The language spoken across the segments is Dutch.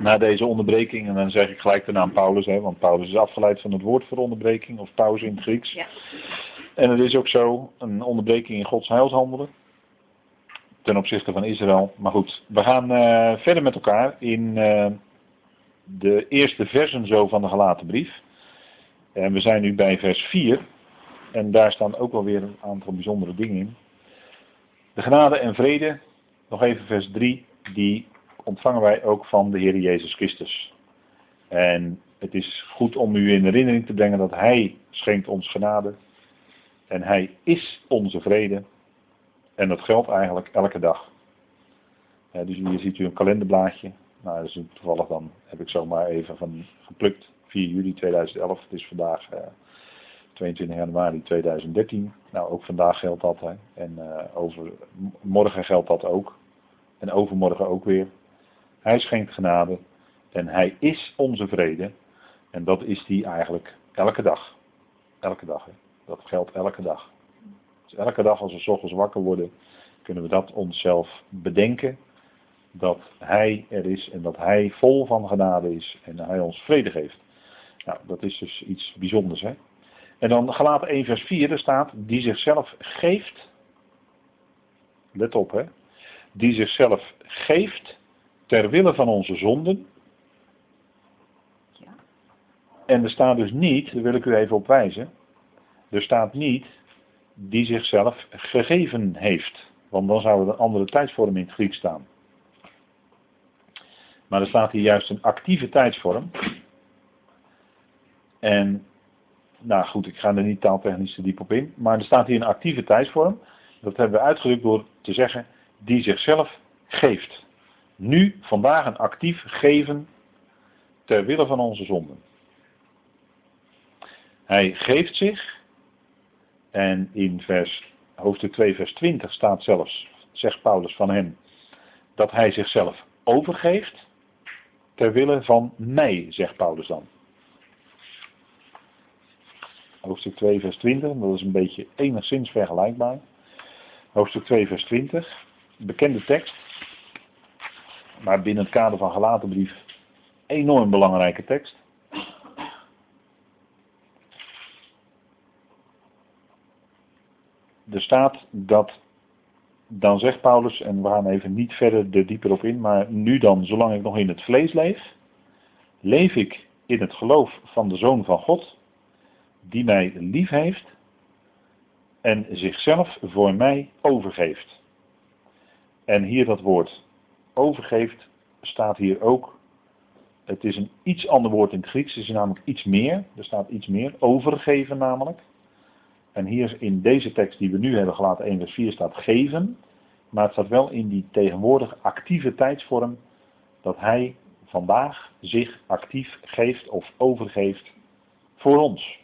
na deze onderbreking, en dan zeg ik gelijk de naam Paulus, hè, want Paulus is afgeleid van het woord voor onderbreking, of pauze in het Grieks. Ja. En het is ook zo, een onderbreking in Gods heilshandelen, ten opzichte van Israël. Maar goed, we gaan eh, verder met elkaar in eh, de eerste versen zo van de gelaten brief. En we zijn nu bij vers 4, en daar staan ook wel weer een aantal bijzondere dingen in. De genade en vrede, nog even vers 3, die ontvangen wij ook van de Heer Jezus Christus. En het is goed om u in herinnering te brengen dat Hij schenkt ons genade. En Hij is onze vrede. En dat geldt eigenlijk elke dag. Dus hier ziet u een kalenderblaadje. Nou, dat is toevallig dan, heb ik zomaar even van geplukt. 4 juli 2011. Het is vandaag eh, 22 januari 2013. Nou, ook vandaag geldt dat. Hè. En uh, over, morgen geldt dat ook. En overmorgen ook weer. Hij schenkt genade en hij is onze vrede. En dat is die eigenlijk elke dag. Elke dag. Hè. Dat geldt elke dag. Dus elke dag als we ochtends wakker worden, kunnen we dat onszelf bedenken. Dat hij er is en dat hij vol van genade is en hij ons vrede geeft. Nou, dat is dus iets bijzonders. Hè? En dan gelaten 1 vers 4, er staat, die zichzelf geeft. Let op hè. Die zichzelf geeft ter wille van onze zonden. Ja. En er staat dus niet, daar wil ik u even op wijzen. Er staat niet die zichzelf gegeven heeft. Want dan zou er een andere tijdsvorm in het Grieks staan. Maar er staat hier juist een actieve tijdsvorm. En, nou goed, ik ga er niet taaltechnisch te diep op in. Maar er staat hier een actieve tijdsvorm. Dat hebben we uitgedrukt door te zeggen, die zichzelf geeft. Nu, vandaag een actief geven ter wille van onze zonden. Hij geeft zich. En in vers, hoofdstuk 2, vers 20 staat zelfs, zegt Paulus van hem, dat hij zichzelf overgeeft ter wille van mij, zegt Paulus dan. Hoofdstuk 2, vers 20, dat is een beetje enigszins vergelijkbaar. Hoofdstuk 2, vers 20, bekende tekst, maar binnen het kader van gelatenbrief enorm belangrijke tekst. Er staat dat, dan zegt Paulus, en we gaan even niet verder er dieper op in, maar nu dan, zolang ik nog in het vlees leef, leef ik in het geloof van de Zoon van God, die mij lief heeft en zichzelf voor mij overgeeft. En hier dat woord overgeeft staat hier ook. Het is een iets ander woord in het Grieks, het is namelijk iets meer. Er staat iets meer, overgeven namelijk. En hier in deze tekst die we nu hebben gelaten, 1 vers 4, staat geven. Maar het staat wel in die tegenwoordig actieve tijdsvorm dat hij vandaag zich actief geeft of overgeeft voor ons.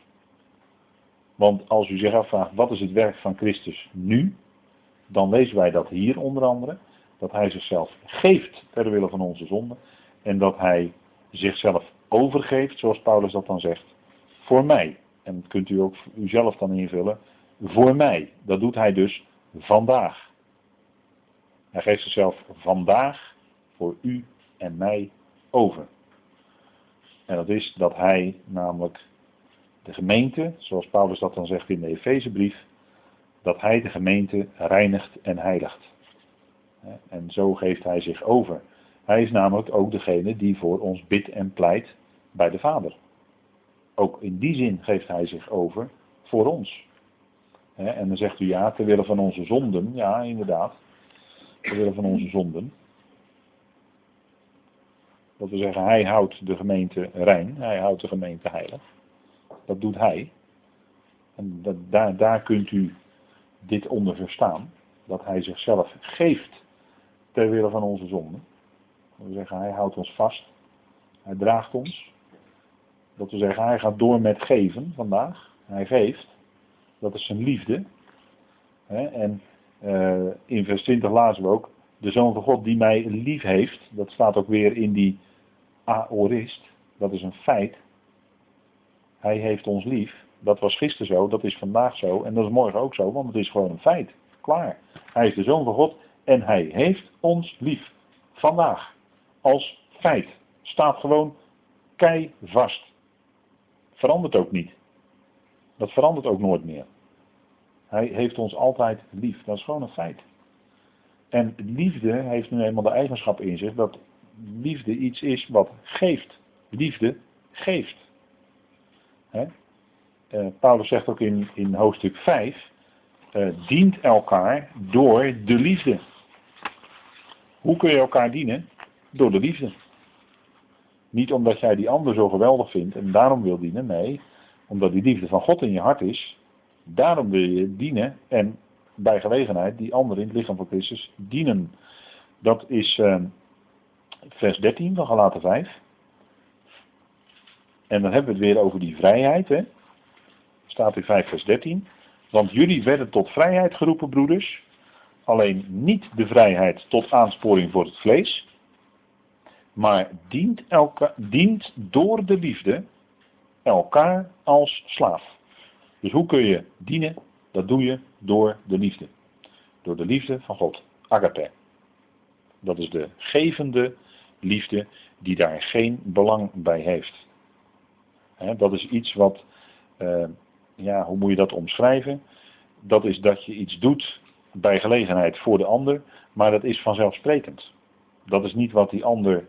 Want als u zich afvraagt wat is het werk van Christus nu, dan lezen wij dat hier onder andere. Dat hij zichzelf geeft ter wille van onze zonde. En dat hij zichzelf overgeeft, zoals Paulus dat dan zegt, voor mij. En dat kunt u ook uzelf dan invullen. Voor mij. Dat doet hij dus vandaag. Hij geeft zichzelf vandaag voor u en mij over. En dat is dat hij namelijk de gemeente, zoals Paulus dat dan zegt in de Efezebrief, dat hij de gemeente reinigt en heiligt. En zo geeft hij zich over. Hij is namelijk ook degene die voor ons bidt en pleit bij de Vader. Ook in die zin geeft hij zich over voor ons. En dan zegt u ja, ter wille van onze zonden. Ja, inderdaad. Ter wille van onze zonden. Dat we zeggen, hij houdt de gemeente rein. Hij houdt de gemeente heilig. Dat doet hij. En dat, daar, daar kunt u dit onder verstaan. Dat hij zichzelf geeft ter wille van onze zonden. Dat we zeggen, hij houdt ons vast. Hij draagt ons. Dat we zeggen, hij gaat door met geven vandaag. Hij geeft. Dat is zijn liefde. En uh, in vers 20 lazen we ook, de Zoon van God die mij lief heeft. Dat staat ook weer in die aorist. Dat is een feit. Hij heeft ons lief. Dat was gisteren zo, dat is vandaag zo en dat is morgen ook zo, want het is gewoon een feit. Klaar. Hij is de Zoon van God en hij heeft ons lief. Vandaag. Als feit. Staat gewoon kei vast. Verandert ook niet. Dat verandert ook nooit meer. Hij heeft ons altijd lief. Dat is gewoon een feit. En liefde heeft nu eenmaal de eigenschap in zich dat liefde iets is wat geeft. Liefde geeft. Uh, Paulus zegt ook in, in hoofdstuk 5, uh, eh, dient elkaar door de liefde. Hoe kun je elkaar dienen? Door de liefde. Niet omdat jij die ander zo geweldig vindt en daarom wil dienen, nee, omdat die liefde van God in je hart is, daarom wil je dienen en bij gelegenheid die ander in het lichaam van Christus dienen. Dat is uh, vers 13 van Galaten 5. En dan hebben we het weer over die vrijheid. Hè? Staat in 5 vers 13. Want jullie werden tot vrijheid geroepen, broeders. Alleen niet de vrijheid tot aansporing voor het vlees. Maar dient, elka, dient door de liefde elkaar als slaaf. Dus hoe kun je dienen? Dat doe je door de liefde. Door de liefde van God. Agape. Dat is de gevende liefde die daar geen belang bij heeft. dat is iets wat, uh, ja, hoe moet je dat omschrijven? Dat is dat je iets doet bij gelegenheid voor de ander, maar dat is vanzelfsprekend. Dat is niet wat die ander,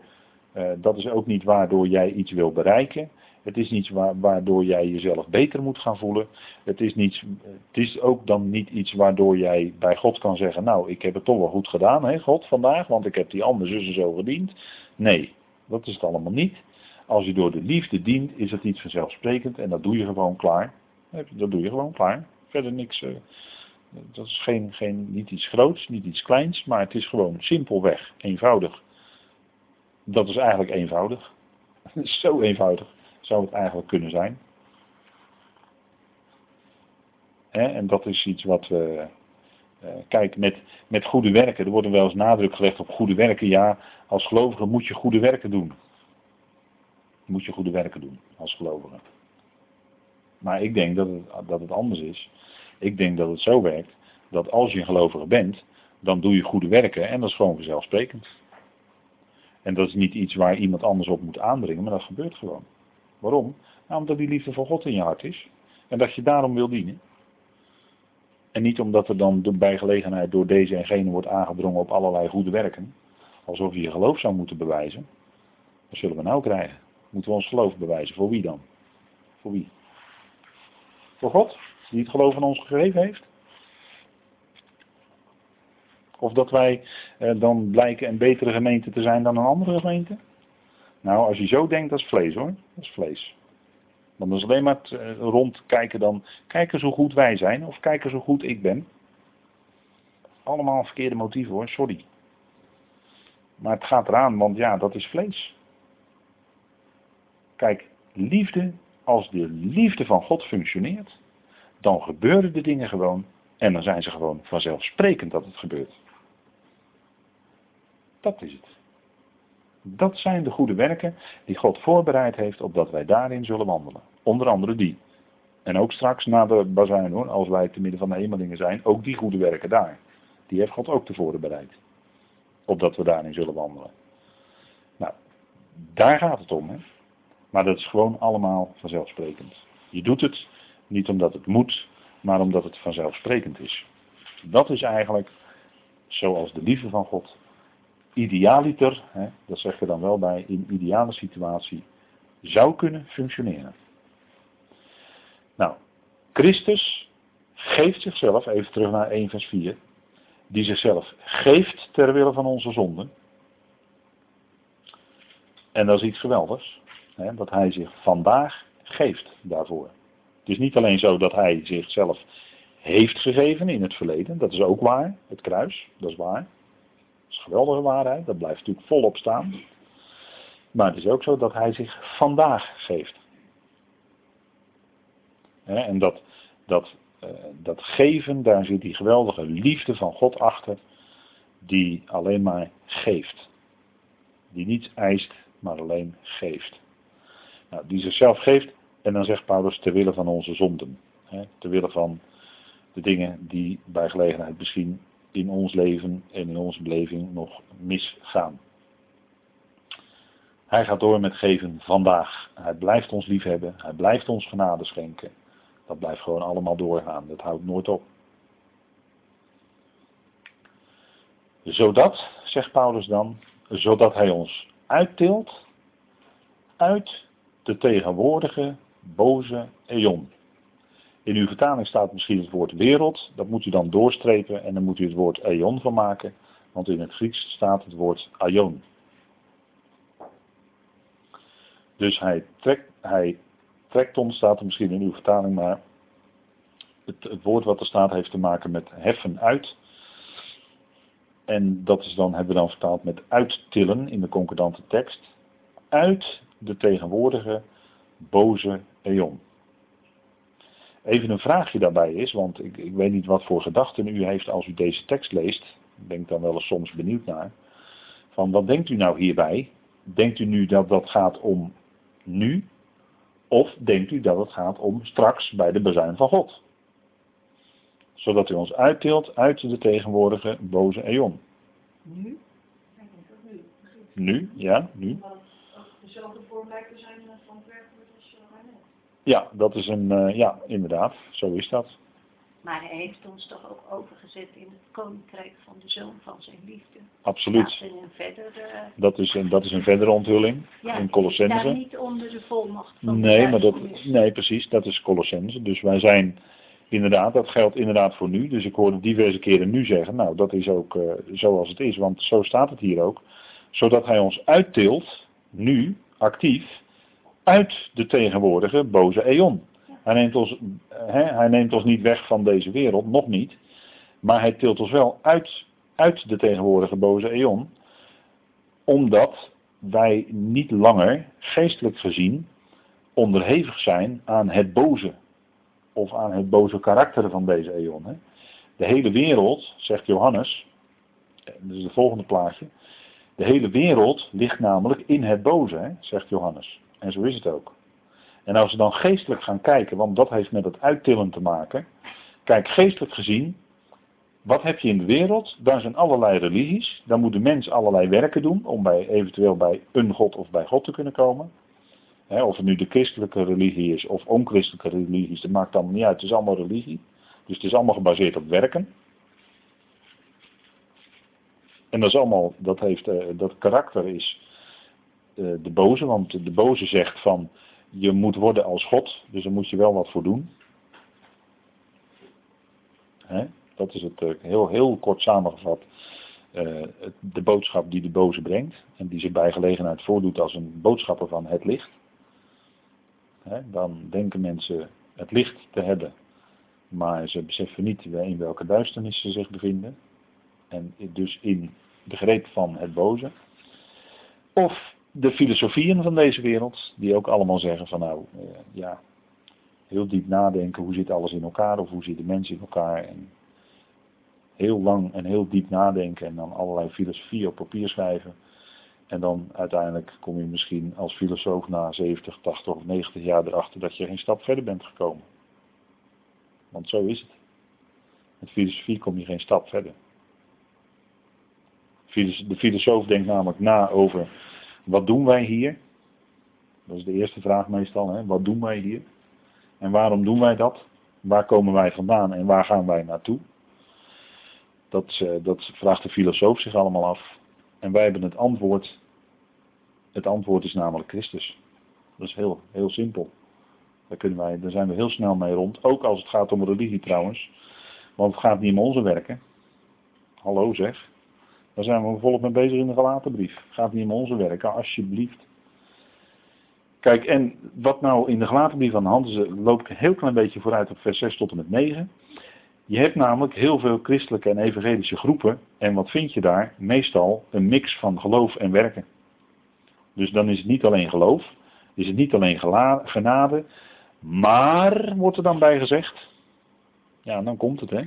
uh, dat is ook niet waardoor jij iets wil bereiken. Het is niets waardoor jij jezelf beter moet gaan voelen. Het is, niets, het is ook dan niet iets waardoor jij bij God kan zeggen, nou ik heb het toch wel goed gedaan, hè, God, vandaag, want ik heb die andere zussen zo gediend. Nee, dat is het allemaal niet. Als je door de liefde dient, is het iets vanzelfsprekend en dat doe je gewoon klaar. Dat doe je gewoon klaar. Verder niks. Uh, dat is geen, geen, niet iets groots, niet iets kleins, maar het is gewoon simpelweg, eenvoudig. Dat is eigenlijk eenvoudig. Zo eenvoudig zou het eigenlijk kunnen zijn. en dat is iets wat we. Uh, kijk, met, met goede werken, er wordt wel eens nadruk gelegd op goede werken. Ja, als gelovige moet je goede werken doen. Moet je goede werken doen als gelovige. Maar ik denk dat het, dat het anders is. Ik denk dat het zo werkt dat als je een gelovige bent, dan doe je goede werken en dat is gewoon vanzelfsprekend. En dat is niet iets waar iemand anders op moet aandringen, maar dat gebeurt gewoon. Waarom? Nou, omdat die liefde voor God in je hart is. En dat je daarom wil dienen. En niet omdat er dan bij gelegenheid door deze en gene wordt aangedrongen op allerlei goede werken. Alsof je je geloof zou moeten bewijzen. Wat zullen we nou krijgen? Moeten we ons geloof bewijzen? Voor wie dan? Voor wie? Voor God, die het geloof aan ons gegeven heeft? Of dat wij eh, dan blijken een betere gemeente te zijn dan een andere gemeente? Nou, als je zo denkt, dat is vlees hoor. Dat is vlees. Want dat is alleen maar eh, rondkijken dan. Kijken zo goed wij zijn of kijken zo goed ik ben. Allemaal verkeerde motieven hoor, sorry. Maar het gaat eraan, want ja, dat is vlees. Kijk, liefde, als de liefde van God functioneert, dan gebeuren de dingen gewoon en dan zijn ze gewoon vanzelfsprekend dat het gebeurt. Dat is het. Dat zijn de goede werken die God voorbereid heeft opdat wij daarin zullen wandelen. Onder andere die. En ook straks na de bazuin hoor, als wij te midden van de hemelingen zijn, ook die goede werken daar. Die heeft God ook tevoren bereid. Opdat we daarin zullen wandelen. Nou, daar gaat het om. Hè? Maar dat is gewoon allemaal vanzelfsprekend. Je doet het niet omdat het moet, maar omdat het vanzelfsprekend is. Dat is eigenlijk zoals de liefde van God idealiter, hè, dat zeg je dan wel bij, in ideale situatie, zou kunnen functioneren. Nou, Christus geeft zichzelf, even terug naar 1 vers 4, die zichzelf geeft ter wille van onze zonden. En dat is iets geweldigs, hè, dat hij zich vandaag geeft daarvoor. Is niet alleen zo dat hij zichzelf heeft gegeven in het verleden, dat is ook waar, het kruis, dat is waar. Dat is geweldige waarheid, dat blijft natuurlijk volop staan. Maar het is ook zo dat hij zich vandaag geeft. En dat, dat, eh, dat geven, daar zit die geweldige liefde van God achter, die alleen maar geeft. Die niets eist, maar alleen geeft. Nou, die zichzelf geeft, en dan zegt Paulus, ter wille van onze zonden. Hè, ter wille van de dingen die bij gelegenheid misschien in ons leven en in onze beleving nog misgaan. Hij gaat door met geven vandaag. Hij blijft ons liefhebben. Hij blijft ons genade schenken. Dat blijft gewoon allemaal doorgaan. Dat houdt nooit op. Zodat, zegt Paulus dan, zodat hij ons uittilt uit de tegenwoordige boze eon. In uw vertaling staat misschien het woord wereld, dat moet u dan doorstrepen en dan moet u het woord eon van maken, want in het Grieks staat het woord aion. Dus hij trekt, hij trekt ons, staat er misschien in uw vertaling, maar het, woord wat er staat heeft te maken met heffen uit. En dat is dan, hebben we dan vertaald met uittillen in de concordante tekst. Uit de tegenwoordige boze eon. Even een vraagje daarbij is, want ik, ik weet niet wat voor gedachten u heeft als u deze tekst leest. Ik ben dan wel eens soms benieuwd naar. Van wat denkt u nou hierbij? Denkt u nu dat dat gaat om nu? Of denkt u dat het gaat om straks bij de bezuin van God? Zodat u ons uittilt uit de tegenwoordige boze eon. Nu? nu. Ja, nu. Dezelfde vorm lijkt te zijn van. Ja, dat is een, uh, ja, inderdaad, zo is dat. Maar hij heeft ons toch ook overgezet in het koninkrijk van de zoon van zijn liefde. Absoluut. Verder, uh, dat, is een, dat is een verdere onthulling ja, in Colossense. Ja, niet onder de volmacht van nee, de maar dat, nee, precies, dat is Colossense. Dus wij zijn inderdaad, dat geldt inderdaad voor nu. Dus ik hoorde diverse keren nu zeggen, nou dat is ook uh, zoals het is, want zo staat het hier ook. Zodat hij ons uittilt, nu, actief, uit de tegenwoordige boze eon. Hij neemt, ons, hè, hij neemt ons niet weg van deze wereld, nog niet. Maar hij tilt ons wel uit, uit de tegenwoordige boze eon. Omdat wij niet langer, geestelijk gezien, onderhevig zijn aan het boze. Of aan het boze karakter van deze eon. De hele wereld, zegt Johannes, dat is het volgende plaatje. De hele wereld ligt namelijk in het boze, zegt Johannes. En zo is het ook. En als we dan geestelijk gaan kijken, want dat heeft met het uittillen te maken. Kijk, geestelijk gezien, wat heb je in de wereld? Daar zijn allerlei religies. Daar moet de mens allerlei werken doen om bij, eventueel bij een God of bij God te kunnen komen. of het nu de christelijke religie is of onchristelijke religies, dat maakt allemaal niet uit. Het is allemaal religie. Dus het is allemaal gebaseerd op werken. En dat is allemaal, dat heeft, uh, dat karakter is uh, de boze, want de boze zegt van je moet worden als God, dus daar moet je wel wat voor doen. Hè? Dat is het uh, heel, heel kort samengevat. de boodschap die de boze brengt en die zich bij gelegenheid voordoet als een boodschapper van het licht. Hè? Dan denken mensen het licht te hebben, maar ze beseffen niet in welke duisternis ze zich bevinden. En dus in de greep van het boze. Of de filosofieën van deze wereld, die ook allemaal zeggen van nou, eh, ja, heel diep nadenken, hoe zit alles in elkaar of hoe zit de mens in elkaar. En heel lang en heel diep nadenken en dan allerlei filosofieën op papier schrijven. En dan uiteindelijk kom je misschien als filosoof na 70, 80 of 90 jaar erachter dat je geen stap verder bent gekomen. Want zo is het. Met filosofie kom je geen stap verder. De filosoof denkt namelijk na over wat doen wij hier? Dat is de eerste vraag meestal. Hè? Wat doen wij hier? En waarom doen wij dat? Waar komen wij vandaan en waar gaan wij naartoe? Dat, uh, dat vraagt de filosoof zich allemaal af. En wij hebben het antwoord. Het antwoord is namelijk Christus. Dat is heel, heel simpel. Daar, kunnen wij, daar zijn we heel snel mee rond. Ook als het gaat om religie trouwens. Want het gaat niet om onze werken. Hallo zeg. Daar zijn we volop mee bezig in de gelaten brief. Gaat niet om onze werken, alsjeblieft. Kijk, en wat nou in de gelaten brief aan de hand is, loop ik een heel klein beetje vooruit op vers 6 tot en met 9. Je hebt namelijk heel veel christelijke en evangelische groepen. En wat vind je daar? Meestal een mix van geloof en werken. Dus dan is het niet alleen geloof, is het niet alleen genade, maar, wordt er dan bij gezegd, ja, dan komt het hè.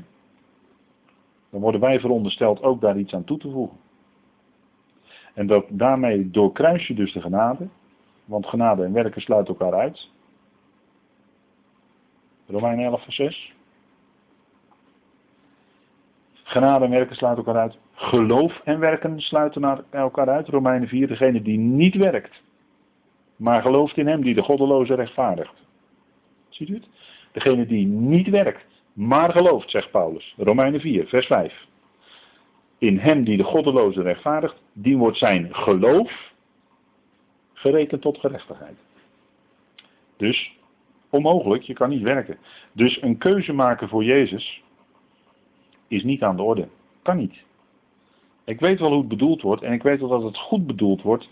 Dan worden wij verondersteld ook daar iets aan toe te voegen. En dat daarmee doorkruis je dus de genade, want genade en werken sluiten elkaar uit. Romein 11 vers 6. Genade en werken sluiten elkaar uit. Geloof en werken sluiten elkaar uit. Romeinen 4. Degene die niet werkt, maar gelooft in hem die de goddeloze rechtvaardigt. Ziet u het? Degene die niet werkt, maar gelooft, zegt Paulus. Romeinen 4, vers 5. In hem die de goddeloze rechtvaardigt, die wordt zijn geloof gerekend tot gerechtigheid. Dus onmogelijk, je kan niet werken. Dus een keuze maken voor Jezus is niet aan de orde. Kan niet. Ik weet wel hoe het bedoeld wordt en ik weet wel dat het goed bedoeld wordt.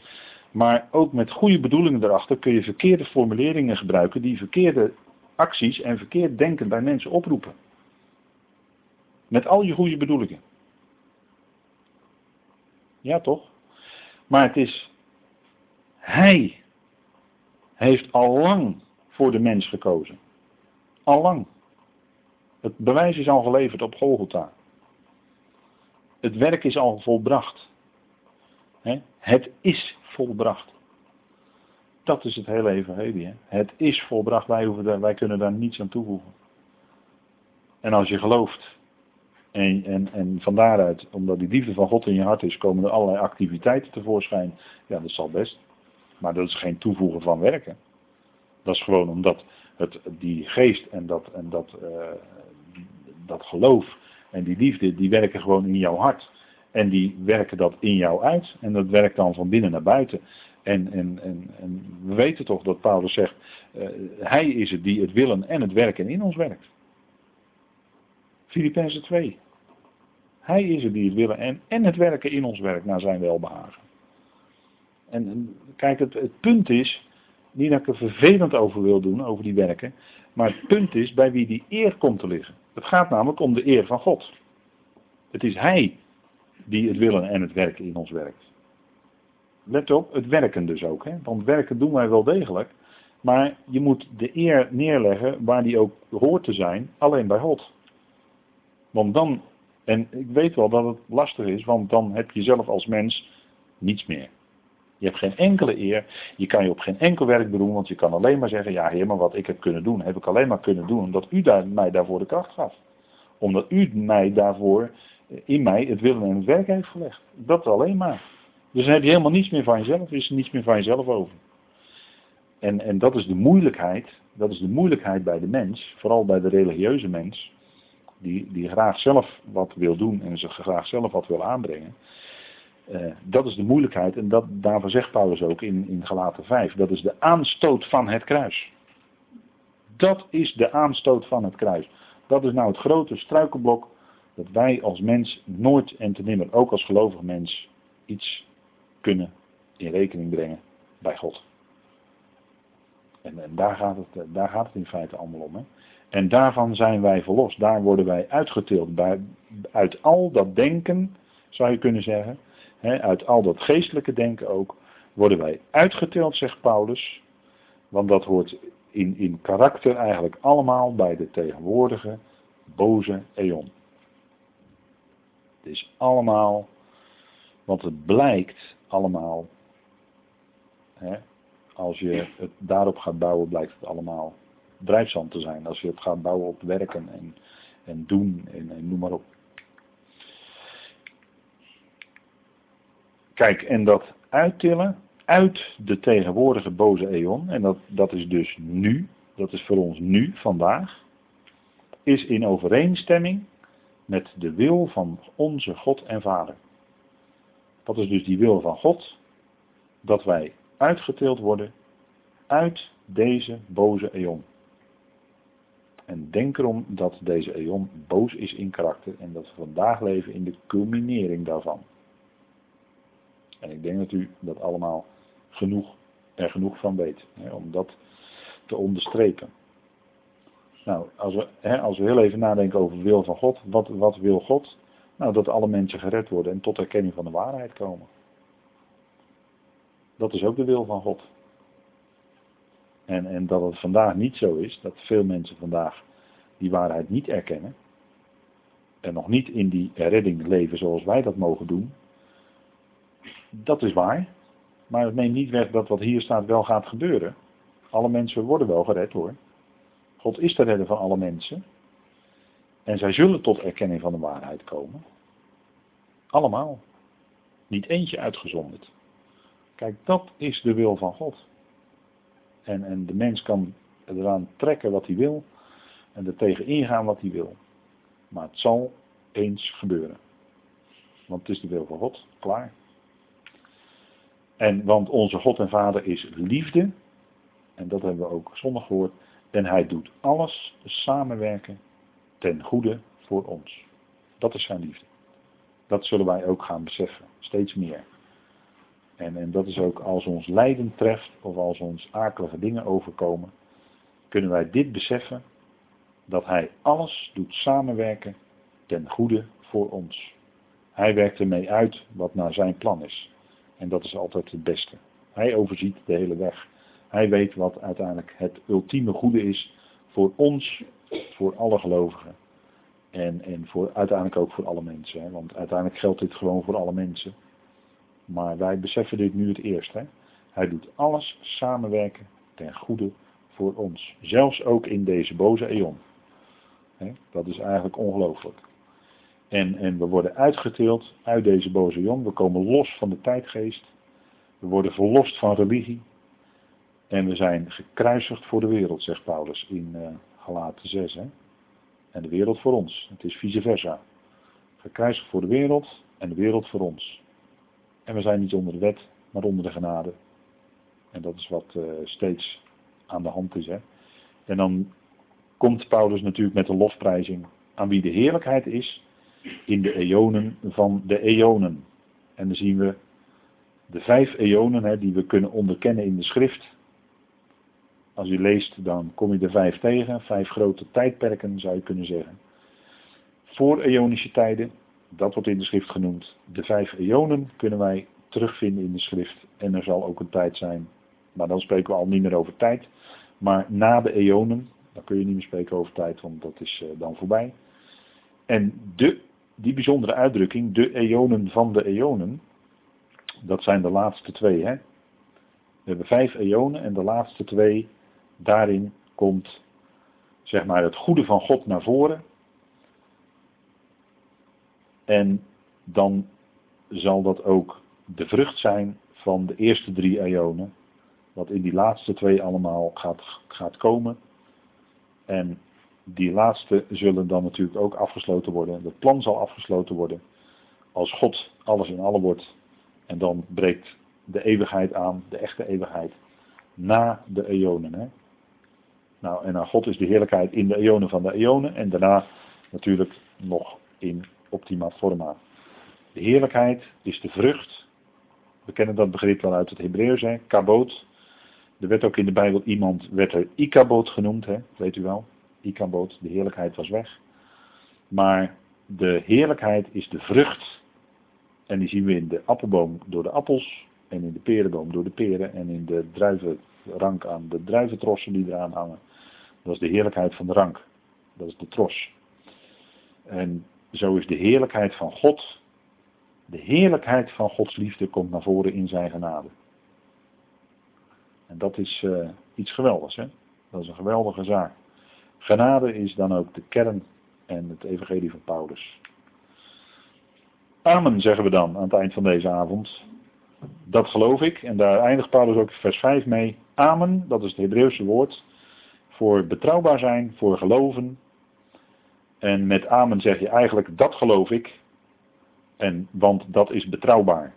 Maar ook met goede bedoelingen erachter kun je verkeerde formuleringen gebruiken die verkeerde acties en verkeerd denken bij mensen oproepen. Met al je goede bedoelingen. Ja toch? Maar het is, hij heeft al lang voor de mens gekozen. Al lang. Het bewijs is al geleverd op Golgotha. Het werk is al volbracht. Het is volbracht. Dat is het hele evangelie. Het is volbracht. Wij, hoeven daar, wij kunnen daar niets aan toevoegen. En als je gelooft. En, en, en van daaruit, omdat die liefde van God in je hart is, komen er allerlei activiteiten tevoorschijn. Ja, dat zal best. Maar dat is geen toevoegen van werken. Dat is gewoon omdat het, die geest en dat, en dat, uh, dat geloof en die liefde, die werken gewoon in jouw hart. En die werken dat in jou uit. En dat werkt dan van binnen naar buiten. En, en, en, en we weten toch dat Paulus zegt, uh, hij is het die het willen en het werken in ons werkt. Filippenzen 2. Hij is het die het willen en, en het werken in ons werkt naar zijn welbehagen. En, en kijk, het, het punt is, niet dat ik er vervelend over wil doen, over die werken, maar het punt is bij wie die eer komt te liggen. Het gaat namelijk om de eer van God. Het is Hij die het willen en het werken in ons werkt. Let op, het werken dus ook. Hè? Want werken doen wij wel degelijk. Maar je moet de eer neerleggen waar die ook hoort te zijn, alleen bij God. Want dan, en ik weet wel dat het lastig is, want dan heb je zelf als mens niets meer. Je hebt geen enkele eer. Je kan je op geen enkel werk bedoelen, want je kan alleen maar zeggen: Ja, Heer, maar wat ik heb kunnen doen, heb ik alleen maar kunnen doen omdat u mij daarvoor de kracht gaf. Omdat u mij daarvoor, in mij, het willen en het werk heeft gelegd. Dat alleen maar. Dus dan heb je helemaal niets meer van jezelf, is er niets meer van jezelf over. En, en dat is de moeilijkheid, dat is de moeilijkheid bij de mens, vooral bij de religieuze mens, die, die graag zelf wat wil doen en zich graag zelf wat wil aanbrengen. Uh, dat is de moeilijkheid en dat, daarvan zegt Paulus ook in, in Galaten 5. Dat is de aanstoot van het kruis. Dat is de aanstoot van het kruis. Dat is nou het grote struikelblok dat wij als mens nooit en te nimmer, ook als gelovig mens, iets kunnen in rekening brengen bij God. En, en daar, gaat het, daar gaat het in feite allemaal om. Hè? En daarvan zijn wij verlost. Daar worden wij uitgetild. Bij, uit al dat denken, zou je kunnen zeggen, uit al dat geestelijke denken ook, worden wij uitgetild, zegt Paulus. Want dat hoort in, in karakter eigenlijk allemaal bij de tegenwoordige boze eon. Het is allemaal, want het blijkt allemaal, hè, als je het daarop gaat bouwen, blijkt het allemaal drijfzand te zijn. Als je het gaat bouwen op werken en, en doen en, en noem maar op. Kijk, en dat uittillen uit de tegenwoordige boze eon, en dat, dat is dus nu, dat is voor ons nu, vandaag, is in overeenstemming met de wil van onze God en Vader. Dat is dus die wil van God, dat wij uitgetild worden uit deze boze eon. En denk erom dat deze eon boos is in karakter en dat we vandaag leven in de culminering daarvan. En ik denk dat u dat allemaal genoeg, er genoeg van weet, hè, om dat te onderstrepen. Nou, als we, hè, als we heel even nadenken over wil van God, wat, wat wil God? Nou, dat alle mensen gered worden en tot erkenning van de waarheid komen. Dat is ook de wil van God. En, en dat het vandaag niet zo is, dat veel mensen vandaag die waarheid niet erkennen. En nog niet in die redding leven zoals wij dat mogen doen. Dat is waar. Maar het neemt niet weg dat wat hier staat wel gaat gebeuren. Alle mensen worden wel gered hoor. God is de redder van alle mensen. En zij zullen tot erkenning van de waarheid komen. Allemaal. Niet eentje uitgezonderd. Kijk, dat is de wil van God. En, en de mens kan eraan trekken wat hij wil en er tegen ingaan wat hij wil. Maar het zal eens gebeuren. Want het is de wil van God, klaar. En want onze God en Vader is liefde, en dat hebben we ook zondag gehoord, en hij doet alles samenwerken ten goede voor ons. Dat is zijn liefde. Dat zullen wij ook gaan beseffen, steeds meer. En, en dat is ook als ons lijden treft of als ons akelige dingen overkomen, kunnen wij dit beseffen, dat Hij alles doet samenwerken ten goede voor ons. Hij werkt ermee uit wat naar zijn plan is. En dat is altijd het beste. Hij overziet de hele weg. Hij weet wat uiteindelijk het ultieme goede is voor ons, voor alle gelovigen. En, en voor, uiteindelijk ook voor alle mensen. Want uiteindelijk geldt dit gewoon voor alle mensen. Maar wij beseffen dit nu het eerst. Hè? Hij doet alles samenwerken ten goede voor ons. Zelfs ook in deze boze eon. Hè? Dat is eigenlijk ongelooflijk. En, en we worden uitgetild uit deze boze eon. We komen los van de tijdgeest. We worden verlost van religie. En we zijn gekruisigd voor de wereld, zegt Paulus in uh, Galaten 6. Hè? En de wereld voor ons. Het is vice versa. Gekruisigd voor de wereld en de wereld voor ons. En we zijn niet onder de wet, maar onder de genade. En dat is wat uh, steeds aan de hand is. Hè? En dan komt Paulus natuurlijk met de lofprijzing aan wie de heerlijkheid is in de eonen van de eonen. En dan zien we de vijf eonen hè, die we kunnen onderkennen in de schrift. Als u leest, dan kom je er vijf tegen. Vijf grote tijdperken zou je kunnen zeggen. Voor eonische tijden, dat wordt in de schrift genoemd. De vijf eonen kunnen wij terugvinden in de schrift. En er zal ook een tijd zijn, maar dan spreken we al niet meer over tijd. Maar na de eonen, dan kun je niet meer spreken over tijd, want dat is uh, dan voorbij. En de, die bijzondere uitdrukking, de eonen van de eonen, dat zijn de laatste twee. Hè? We hebben vijf eonen en de laatste twee daarin komt zeg maar het goede van God naar voren. En dan zal dat ook de vrucht zijn van de eerste drie eonen. Wat in die laatste twee allemaal gaat, gaat komen. En die laatste zullen dan natuurlijk ook afgesloten worden. Het plan zal afgesloten worden. Als God alles in alle wordt. En dan breekt de eeuwigheid aan, de echte eeuwigheid. Na de eonen. Hè? Nou, en aan God is de heerlijkheid in de eonen van de eonen en daarna natuurlijk nog in optima forma. De heerlijkheid is de vrucht. We kennen dat begrip wel uit het Hebreeuws, hè, kabot. Er werd ook in de Bijbel iemand, werd er ikabot genoemd, hè, weet u wel. Ikabot, de heerlijkheid was weg. Maar de heerlijkheid is de vrucht. En die zien we in de appelboom door de appels. En in de perenboom door de peren. En in de druivenrank aan de druiventrossen die eraan hangen. Dat is de heerlijkheid van de rank. Dat is de tros. En zo is de heerlijkheid van God. De heerlijkheid van Gods liefde komt naar voren in zijn genade. En dat is uh, iets geweldigs. Hè? Dat is een geweldige zaak. Genade is dan ook de kern en het evangelie van Paulus. Amen zeggen we dan aan het eind van deze avond. Dat geloof ik. En daar eindigt Paulus ook vers 5 mee. Amen, dat is het Hebreeuwse woord voor betrouwbaar zijn, voor geloven. En met amen zeg je eigenlijk dat geloof ik. En, want dat is betrouwbaar.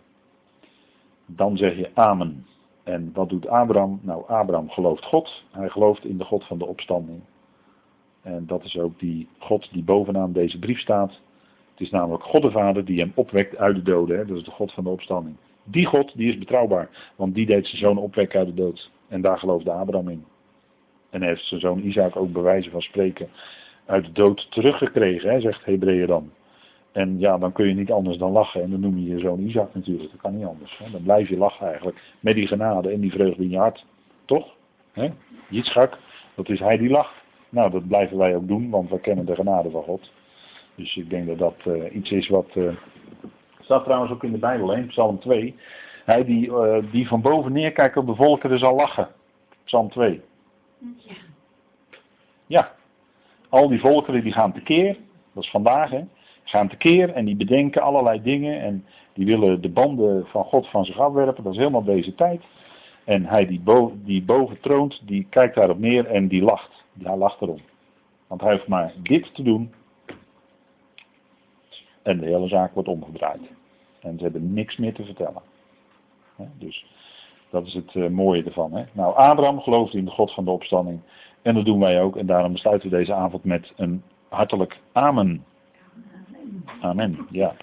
Dan zeg je amen. En wat doet Abraham? Nou, Abraham gelooft God. Hij gelooft in de God van de opstanding. En dat is ook die God die bovenaan deze brief staat. Het is namelijk God de Vader die hem opwekt uit de doden. Hè? Dat is de God van de opstanding. Die God die is betrouwbaar. Want die deed zijn zoon opwekken uit de dood. En daar geloofde Abraham in. En heeft zijn zoon Isaac ook bewijzen van spreken uit de dood teruggekregen, hè, zegt Hebreeën dan. En ja, dan kun je niet anders dan lachen. En dan noem je je zoon Isaac natuurlijk. Dat kan niet anders. Hè. Dan blijf je lachen eigenlijk. Met die genade en die vreugde in je hart. Toch? Jitschak, dat is hij die lacht. Nou, dat blijven wij ook doen, want we kennen de genade van God. Dus ik denk dat dat uh, iets is wat... Uh, staat trouwens ook in de Bijbel, hè, Psalm 2. Hij die, uh, die van boven neerkijkt op de volkeren zal lachen. Psalm 2. Ja. Ja, al die volkeren die gaan tekeer, dat is vandaag hè, gaan tekeer en die bedenken allerlei dingen en die willen de banden van God van zich afwerpen, dat is helemaal deze tijd. En hij die boven, die boven troont, die kijkt daarop neer en die lacht. Ja, lacht erom. Want hij hoeft maar dit te doen. En de hele zaak wordt omgedraaid. En ze hebben niks meer te vertellen. Dus dat is het eh, mooie ervan. Hè? Nou, Abraham geloofde in de God van de opstanding. En dat doen wij ook. En daarom besluiten we deze avond met een hartelijk amen. Amen, ja.